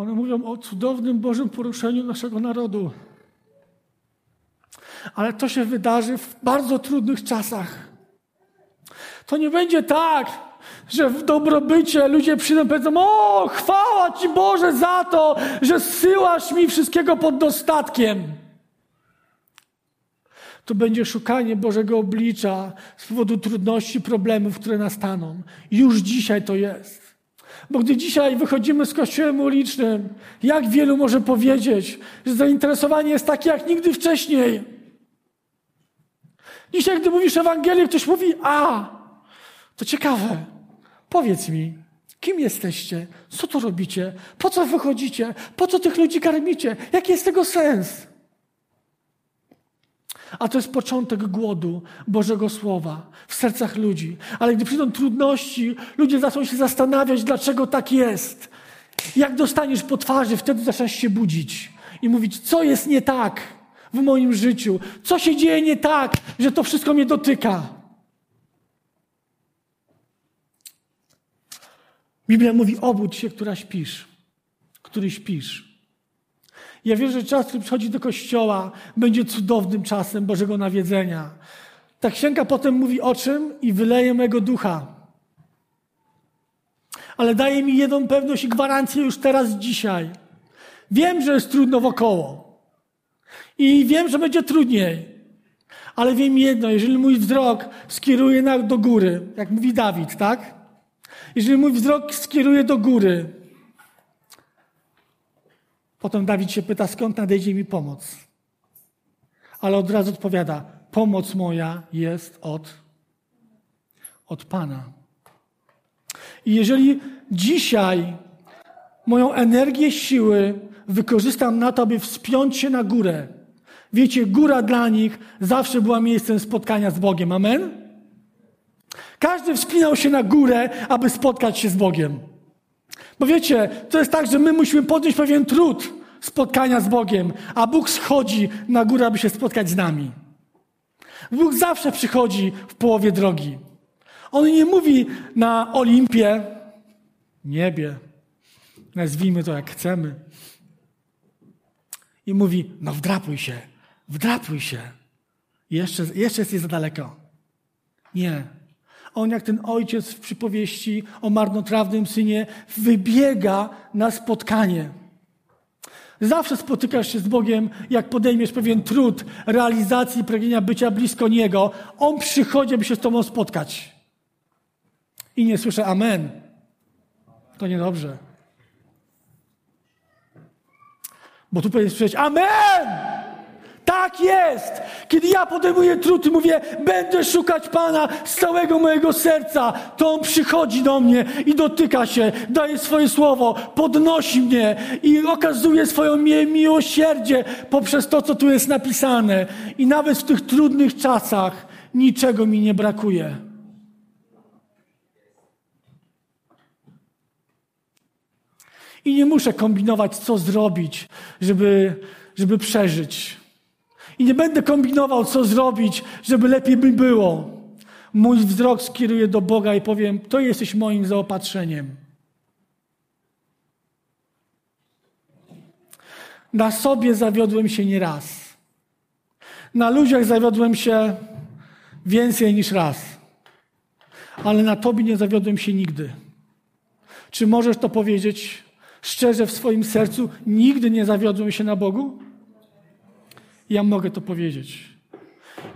One mówią o cudownym Bożym poruszeniu naszego narodu. Ale to się wydarzy w bardzo trudnych czasach. To nie będzie tak, że w dobrobycie ludzie przyjdą i powiedzą: O, chwała Ci Boże za to, że zsyłasz mi wszystkiego pod dostatkiem. To będzie szukanie Bożego oblicza z powodu trudności, problemów, które nastaną. Już dzisiaj to jest. Bo gdy dzisiaj wychodzimy z kościołem ulicznym, jak wielu może powiedzieć, że zainteresowanie jest takie jak nigdy wcześniej. Dzisiaj, gdy mówisz Ewangelię, ktoś mówi, a, to ciekawe, powiedz mi, kim jesteście, co to robicie, po co wychodzicie, po co tych ludzi karmicie, jaki jest tego sens? A to jest początek głodu Bożego Słowa w sercach ludzi. Ale gdy przyjdą trudności, ludzie zaczną się zastanawiać, dlaczego tak jest. Jak dostaniesz po twarzy, wtedy zaczynasz się budzić i mówić, co jest nie tak w moim życiu, co się dzieje nie tak, że to wszystko mnie dotyka. Biblia mówi, obudź się, która śpisz, który śpisz. Ja wierzę, że czas, który przychodzi do kościoła, będzie cudownym czasem Bożego nawiedzenia. Ta księga potem mówi o czym? I wyleje mego ducha. Ale daje mi jedną pewność i gwarancję już teraz, dzisiaj. Wiem, że jest trudno wokoło. I wiem, że będzie trudniej. Ale wiem jedno, jeżeli mój wzrok skieruje na, do góry, jak mówi Dawid, tak? Jeżeli mój wzrok skieruje do góry, Potem Dawid się pyta, skąd nadejdzie mi pomoc. Ale od razu odpowiada, pomoc moja jest od, od Pana. I jeżeli dzisiaj moją energię, siły wykorzystam na to, aby wspiąć się na górę, wiecie, góra dla nich zawsze była miejscem spotkania z Bogiem. Amen? Każdy wspinał się na górę, aby spotkać się z Bogiem. Bo wiecie, to jest tak, że my musimy podjąć pewien trud spotkania z Bogiem, a Bóg schodzi na górę, aby się spotkać z nami. Bóg zawsze przychodzi w połowie drogi. On nie mówi na Olimpie, niebie, nazwijmy to jak chcemy. I mówi, no wdrapuj się, wdrapuj się. Jeszcze, jeszcze jest za daleko. Nie. On jak ten ojciec w przypowieści o marnotrawnym synie wybiega na spotkanie. Zawsze spotykasz się z Bogiem, jak podejmiesz pewien trud realizacji pragnienia bycia blisko Niego. On przychodzi, aby się z Tobą spotkać. I nie słyszę amen. To niedobrze. Bo tu powinieneś słyszeć amen! Tak jest! Kiedy ja podejmuję trud i mówię, będę szukać Pana z całego mojego serca, to On przychodzi do mnie i dotyka się, daje swoje słowo, podnosi mnie i okazuje swoją miłosierdzie poprzez to, co tu jest napisane. I nawet w tych trudnych czasach niczego mi nie brakuje. I nie muszę kombinować, co zrobić, żeby, żeby przeżyć. I nie będę kombinował, co zrobić, żeby lepiej by było. Mój wzrok skieruję do Boga i powiem: To jesteś moim zaopatrzeniem. Na sobie zawiodłem się nieraz. Na ludziach zawiodłem się więcej niż raz. Ale na Tobie nie zawiodłem się nigdy. Czy możesz to powiedzieć szczerze w swoim sercu? Nigdy nie zawiodłem się na Bogu? Ja mogę to powiedzieć.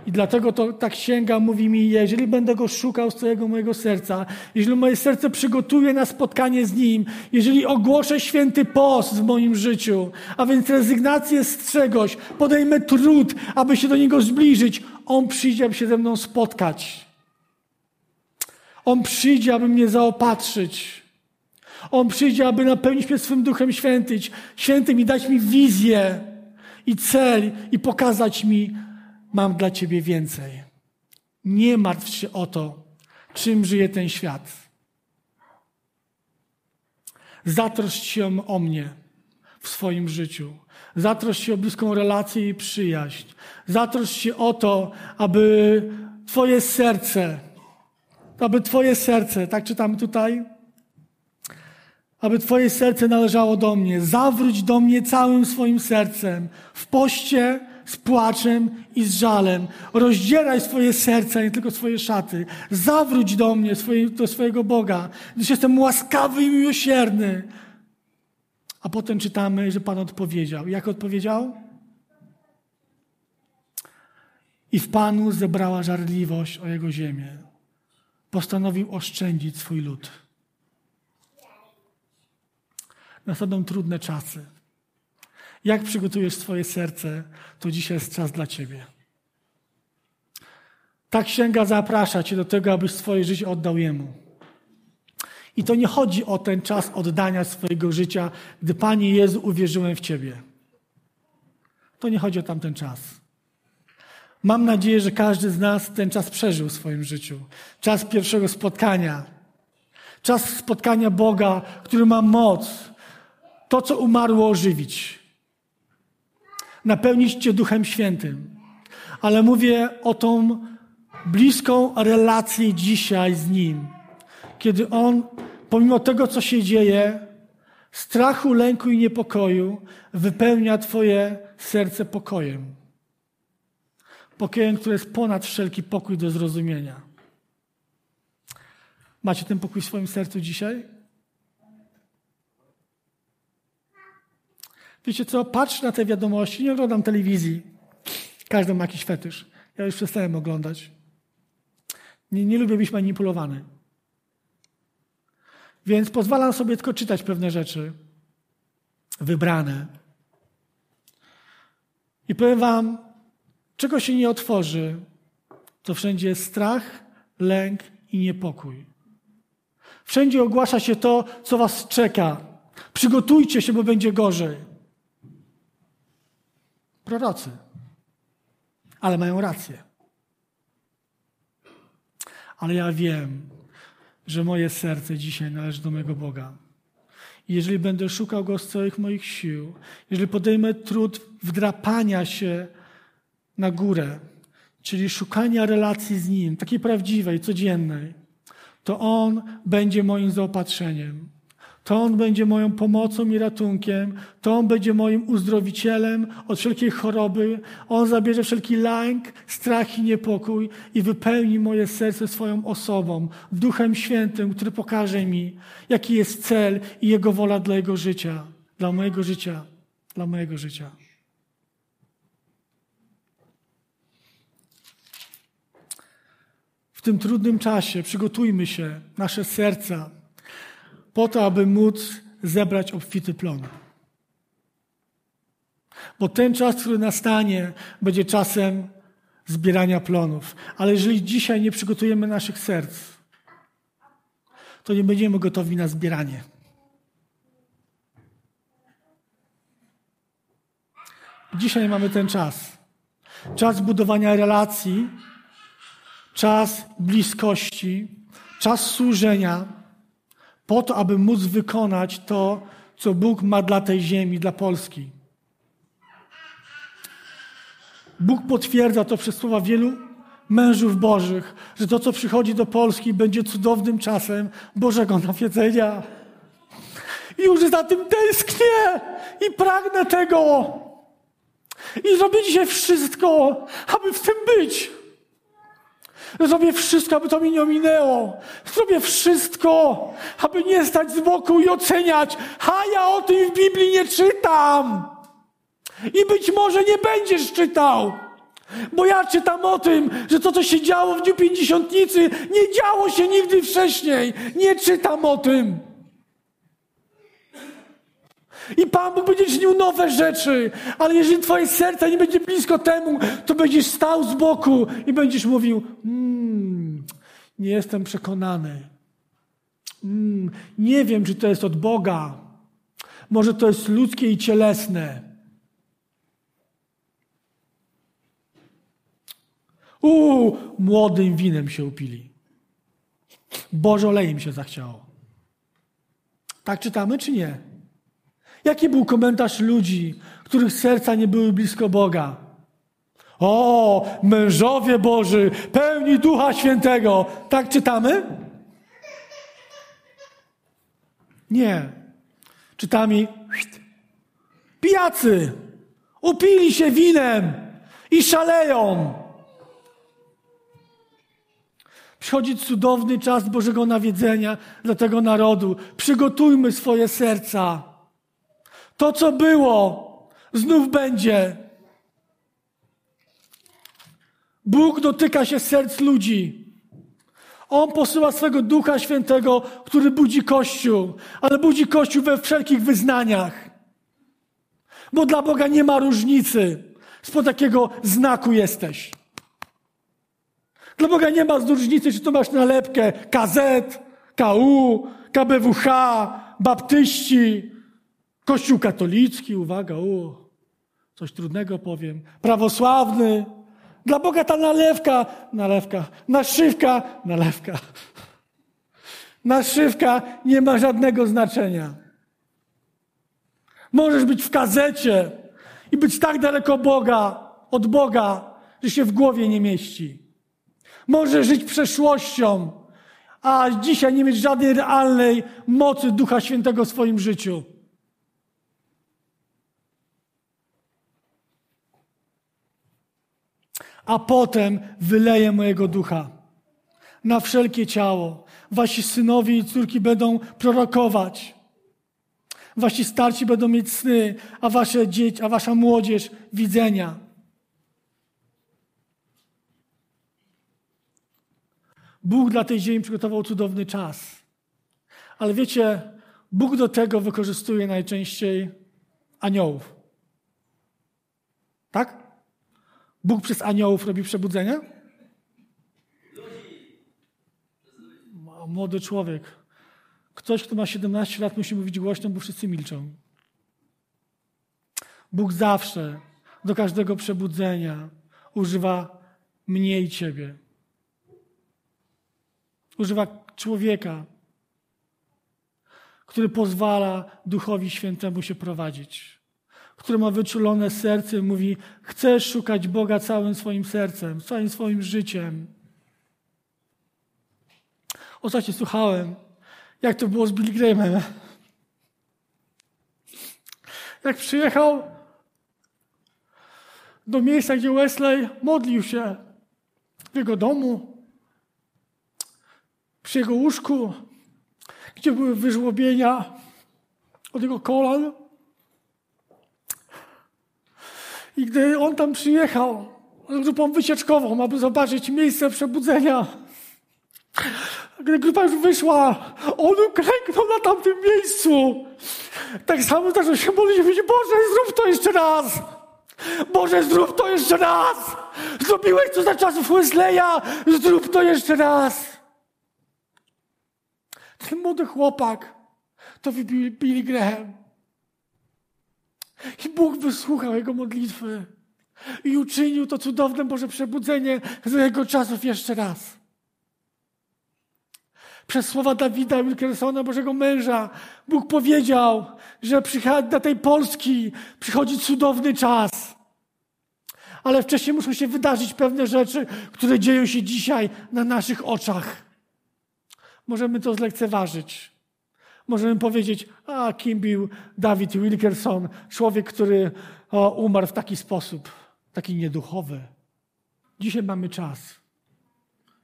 I dlatego to, ta księga mówi mi, jeżeli będę go szukał z całego mojego serca, jeżeli moje serce przygotuje na spotkanie z nim, jeżeli ogłoszę święty post w moim życiu, a więc rezygnację z czegoś, podejmę trud, aby się do niego zbliżyć, on przyjdzie, aby się ze mną spotkać. On przyjdzie, aby mnie zaopatrzyć. On przyjdzie, aby napełnić mnie swym Duchem Świętym, świętym i dać mi wizję i cel i pokazać mi, mam dla Ciebie więcej. Nie martw się o to, czym żyje ten świat. Zatroszcz się o mnie w swoim życiu. Zatroszcz się o bliską relację i przyjaźń. Zatroszcz się o to, aby Twoje serce, aby Twoje serce, tak czytamy tutaj, aby Twoje serce należało do mnie. Zawróć do mnie całym swoim sercem. W poście, z płaczem i z żalem. Rozdzieraj swoje serce, nie tylko swoje szaty. Zawróć do mnie, swoje, do swojego Boga, gdyż jestem łaskawy i miłosierny. A potem czytamy, że Pan odpowiedział. Jak odpowiedział? I w Panu zebrała żarliwość o Jego ziemię. Postanowił oszczędzić swój lud. Nastąpią trudne czasy. Jak przygotujesz swoje serce, to dzisiaj jest czas dla Ciebie. Ta księga zaprasza Cię do tego, abyś swoje życie oddał Jemu. I to nie chodzi o ten czas oddania swojego życia, gdy Panie Jezu uwierzyłem w Ciebie. To nie chodzi o tamten czas. Mam nadzieję, że każdy z nas ten czas przeżył w swoim życiu. Czas pierwszego spotkania. Czas spotkania Boga, który ma moc to, co umarło, ożywić napełnić Cię Duchem Świętym. Ale mówię o tą bliską relację dzisiaj z Nim. Kiedy On, pomimo tego, co się dzieje, strachu, lęku i niepokoju, wypełnia Twoje serce pokojem. Pokojem, który jest ponad wszelki pokój do zrozumienia. Macie ten pokój w swoim sercu dzisiaj? Wiecie co, patrz na te wiadomości, nie oglądam telewizji. Każdy ma jakiś fetysz. Ja już przestałem oglądać. Nie, nie lubię być manipulowany. Więc pozwalam sobie tylko czytać pewne rzeczy wybrane. I powiem wam, czego się nie otworzy, to wszędzie jest strach, lęk i niepokój. Wszędzie ogłasza się to, co was czeka. Przygotujcie się, bo będzie gorzej prorocy. Ale mają rację. Ale ja wiem, że moje serce dzisiaj należy do mojego Boga. I jeżeli będę szukał Go z całych moich sił, jeżeli podejmę trud wdrapania się na górę, czyli szukania relacji z Nim, takiej prawdziwej, codziennej, to On będzie moim zaopatrzeniem. To On będzie moją pomocą i ratunkiem. To On będzie moim uzdrowicielem od wszelkiej choroby. On zabierze wszelki lęk, strach i niepokój i wypełni moje serce swoją osobą, Duchem Świętym, który pokaże mi, jaki jest cel i Jego wola dla Jego życia, dla mojego życia, dla mojego życia. W tym trudnym czasie przygotujmy się, nasze serca, po to, aby móc zebrać obfity plon. Bo ten czas, który nastanie, będzie czasem zbierania plonów. Ale jeżeli dzisiaj nie przygotujemy naszych serc, to nie będziemy gotowi na zbieranie. Dzisiaj mamy ten czas. Czas budowania relacji, czas bliskości, czas służenia po to, aby móc wykonać to, co Bóg ma dla tej ziemi, dla Polski. Bóg potwierdza to przez słowa wielu mężów Bożych, że to, co przychodzi do Polski, będzie cudownym czasem Bożego nawiedzenia. I już za tym tęsknię i pragnę tego. I zrobię dzisiaj wszystko, aby w tym być. Zrobię wszystko, aby to mi nie ominęło. Zrobię wszystko, aby nie stać z boku i oceniać. A ja o tym w Biblii nie czytam. I być może nie będziesz czytał. Bo ja czytam o tym, że to, co się działo w Dniu Pięćdziesiątnicy, nie działo się nigdy wcześniej. Nie czytam o tym. I Pan Bóg będzie czynił nowe rzeczy, ale jeżeli Twoje serce nie będzie blisko temu, to będziesz stał z boku i będziesz mówił: mmm, Nie jestem przekonany. Mm, nie wiem, czy to jest od Boga. Może to jest ludzkie i cielesne. Uuu, młodym winem się upili. Boże olejem się zachciało. Tak czytamy, czy nie? Jaki był komentarz ludzi, których serca nie były blisko Boga? O, mężowie Boży, pełni Ducha Świętego. Tak czytamy? Nie. Czytamy pijacy, upili się winem i szaleją. Przychodzi cudowny czas Bożego nawiedzenia dla tego narodu. Przygotujmy swoje serca. To, co było, znów będzie. Bóg dotyka się serc ludzi. On posyła swego Ducha Świętego, który budzi Kościół, ale budzi Kościół we wszelkich wyznaniach. Bo dla Boga nie ma różnicy, spod jakiego znaku jesteś. Dla Boga nie ma różnicy, czy to masz nalepkę KZ, KU, KBWH, baptyści, Kościół katolicki, uwaga, u, coś trudnego powiem, prawosławny. Dla Boga ta nalewka, nalewka, naszywka, nalewka. Naszywka nie ma żadnego znaczenia. Możesz być w kazecie i być tak daleko Boga, od Boga, że się w głowie nie mieści. Możesz żyć przeszłością, a dzisiaj nie mieć żadnej realnej mocy Ducha Świętego w swoim życiu. A potem wyleję mojego ducha na wszelkie ciało. Wasi synowie i córki będą prorokować. Wasi starci będą mieć sny, a wasze dzieci, a wasza młodzież widzenia. Bóg dla tej ziemi przygotował cudowny czas. Ale wiecie, Bóg do tego wykorzystuje najczęściej aniołów. Tak? Bóg przez aniołów robi przebudzenia? Młody człowiek. Ktoś, kto ma 17 lat, musi mówić głośno, bo wszyscy milczą. Bóg zawsze do każdego przebudzenia używa mnie i ciebie. Używa człowieka, który pozwala Duchowi Świętemu się prowadzić który ma wyczulone serce, mówi: Chcesz szukać Boga całym swoim sercem, całym swoim życiem. Ostatnio słuchałem, jak to było z Billy Grahamem. Jak przyjechał do miejsca, gdzie Wesley modlił się w jego domu, przy jego łóżku, gdzie były wyżłobienia od jego kolan. I gdy on tam przyjechał z grupą wycieczkową, aby zobaczyć miejsce przebudzenia, gdy grupa już wyszła, on klęknął na tamtym miejscu. Tak samo zaczął się modlić mówić, Boże, zrób to jeszcze raz. Boże, zrób to jeszcze raz. Zrobiłeś to za czasów Wesleya, zrób to jeszcze raz. Ten młody chłopak to wybił Billy Graham. I Bóg wysłuchał jego modlitwy i uczynił to cudowne Boże przebudzenie za jego czasów jeszcze raz. Przez słowa Dawida Wilkersona, Bożego męża, Bóg powiedział, że na tej Polski przychodzi cudowny czas. Ale wcześniej muszą się wydarzyć pewne rzeczy, które dzieją się dzisiaj na naszych oczach. Możemy to zlekceważyć. Możemy powiedzieć, a kim był Dawid Wilkerson, człowiek, który o, umarł w taki sposób, taki nieduchowy. Dzisiaj mamy czas.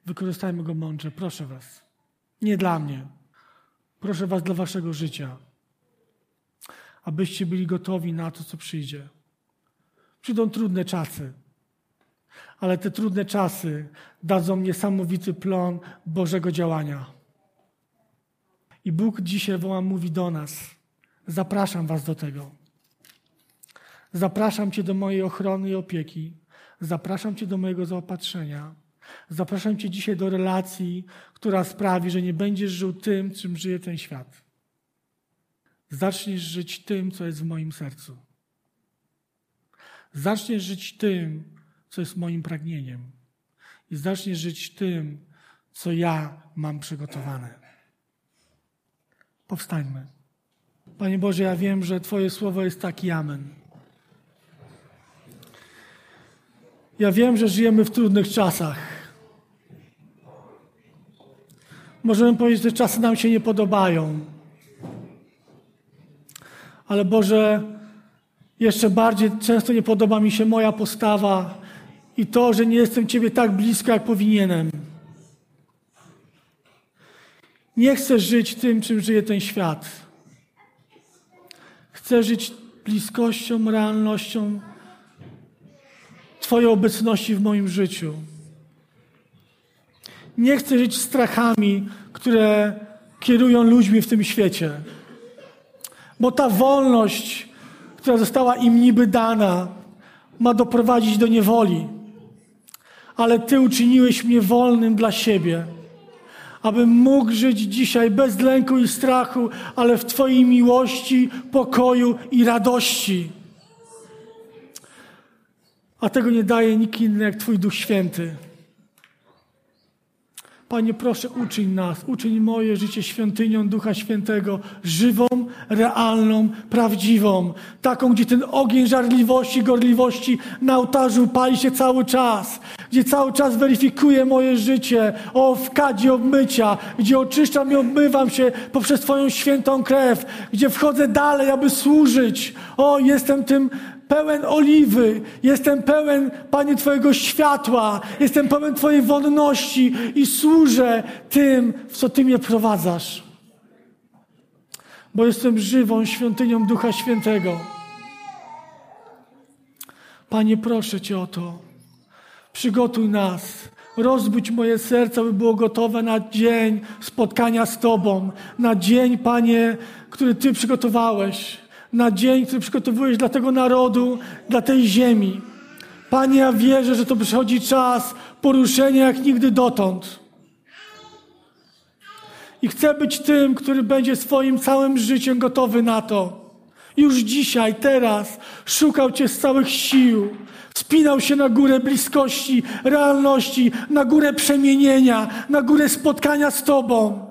Wykorzystajmy go mądrze, proszę Was. Nie dla mnie. Proszę Was dla Waszego życia. Abyście byli gotowi na to, co przyjdzie. Przyjdą trudne czasy, ale te trudne czasy dadzą niesamowity plon Bożego działania. I Bóg dzisiaj woła, mówi do nas: Zapraszam Was do tego. Zapraszam Cię do mojej ochrony i opieki. Zapraszam Cię do mojego zaopatrzenia. Zapraszam Cię dzisiaj do relacji, która sprawi, że nie będziesz żył tym, czym żyje ten świat. Zaczniesz żyć tym, co jest w moim sercu. Zaczniesz żyć tym, co jest moim pragnieniem. I zaczniesz żyć tym, co ja mam przygotowane. Powstańmy. Panie Boże, ja wiem, że Twoje słowo jest taki amen. Ja wiem, że żyjemy w trudnych czasach. Możemy powiedzieć, że czasy nam się nie podobają. Ale Boże, jeszcze bardziej często nie podoba mi się moja postawa i to, że nie jestem Ciebie tak blisko, jak powinienem. Nie chcę żyć tym, czym żyje ten świat. Chcę żyć bliskością, realnością Twojej obecności w moim życiu. Nie chcę żyć strachami, które kierują ludźmi w tym świecie. Bo ta wolność, która została im niby dana, ma doprowadzić do niewoli. Ale Ty uczyniłeś mnie wolnym dla siebie, abym mógł żyć dzisiaj bez lęku i strachu, ale w Twojej miłości, pokoju i radości. A tego nie daje nikt inny jak Twój Duch Święty. Panie, proszę, uczyń nas, uczyń moje życie świątynią Ducha Świętego, żywą, realną, prawdziwą, taką, gdzie ten ogień żarliwości, gorliwości na ołtarzu pali się cały czas, gdzie cały czas weryfikuje moje życie, o, w kadzie obmycia, gdzie oczyszczam i obmywam się poprzez Twoją świętą krew, gdzie wchodzę dalej, aby służyć. O, jestem tym pełen oliwy, jestem pełen, Panie, Twojego światła, jestem pełen Twojej wolności i służę tym, w co Ty mnie prowadzasz. Bo jestem żywą świątynią Ducha Świętego. Panie, proszę Cię o to. Przygotuj nas. Rozbudź moje serce, by było gotowe na dzień spotkania z Tobą. Na dzień, Panie, który Ty przygotowałeś na dzień, który przygotowujesz dla tego narodu, dla tej ziemi. Panie, ja wierzę, że to przychodzi czas poruszenia jak nigdy dotąd. I chcę być tym, który będzie swoim całym życiem gotowy na to. Już dzisiaj, teraz szukał Cię z całych sił. Wspinał się na górę bliskości, realności, na górę przemienienia, na górę spotkania z Tobą.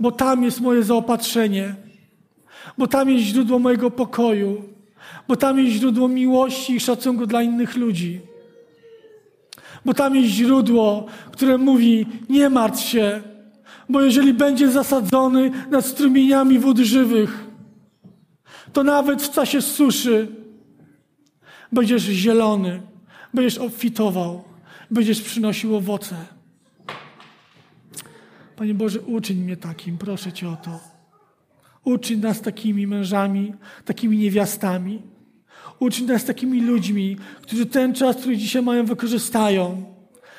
Bo tam jest moje zaopatrzenie bo tam jest źródło mojego pokoju, bo tam jest źródło miłości i szacunku dla innych ludzi. Bo tam jest źródło, które mówi: Nie martw się, bo jeżeli będzie zasadzony nad strumieniami wód żywych, to nawet w czasie suszy będziesz zielony, będziesz obfitował, będziesz przynosił owoce. Panie Boże, uczyń mnie takim, proszę Cię o to. Uczyń nas takimi mężami, takimi niewiastami. Uczyń nas takimi ludźmi, którzy ten czas, który dzisiaj mają, wykorzystają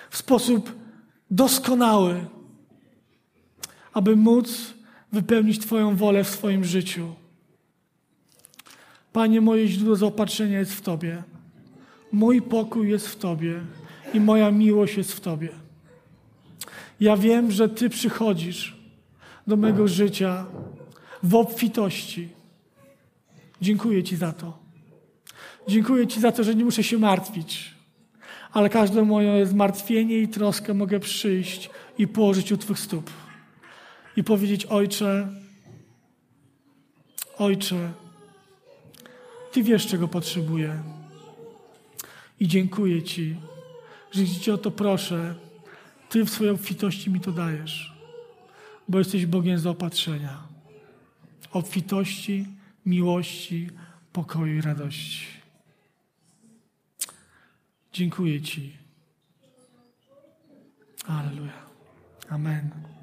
w sposób doskonały, aby móc wypełnić Twoją wolę w swoim życiu. Panie, moje źródło zaopatrzenia jest w Tobie. Mój pokój jest w Tobie i moja miłość jest w Tobie. Ja wiem, że Ty przychodzisz do mego życia w obfitości. Dziękuję Ci za to. Dziękuję Ci za to, że nie muszę się martwić, ale każde moje zmartwienie i troskę mogę przyjść i położyć u Twych stóp. I powiedzieć, Ojcze, Ojcze, Ty wiesz, czego potrzebuję. I dziękuję Ci, że Cię o to proszę. Ty w swojej obfitości mi to dajesz, bo jesteś Bogiem zaopatrzenia. Obfitości, miłości, pokoju i radości. Dziękuję Ci. Aleluja. Amen.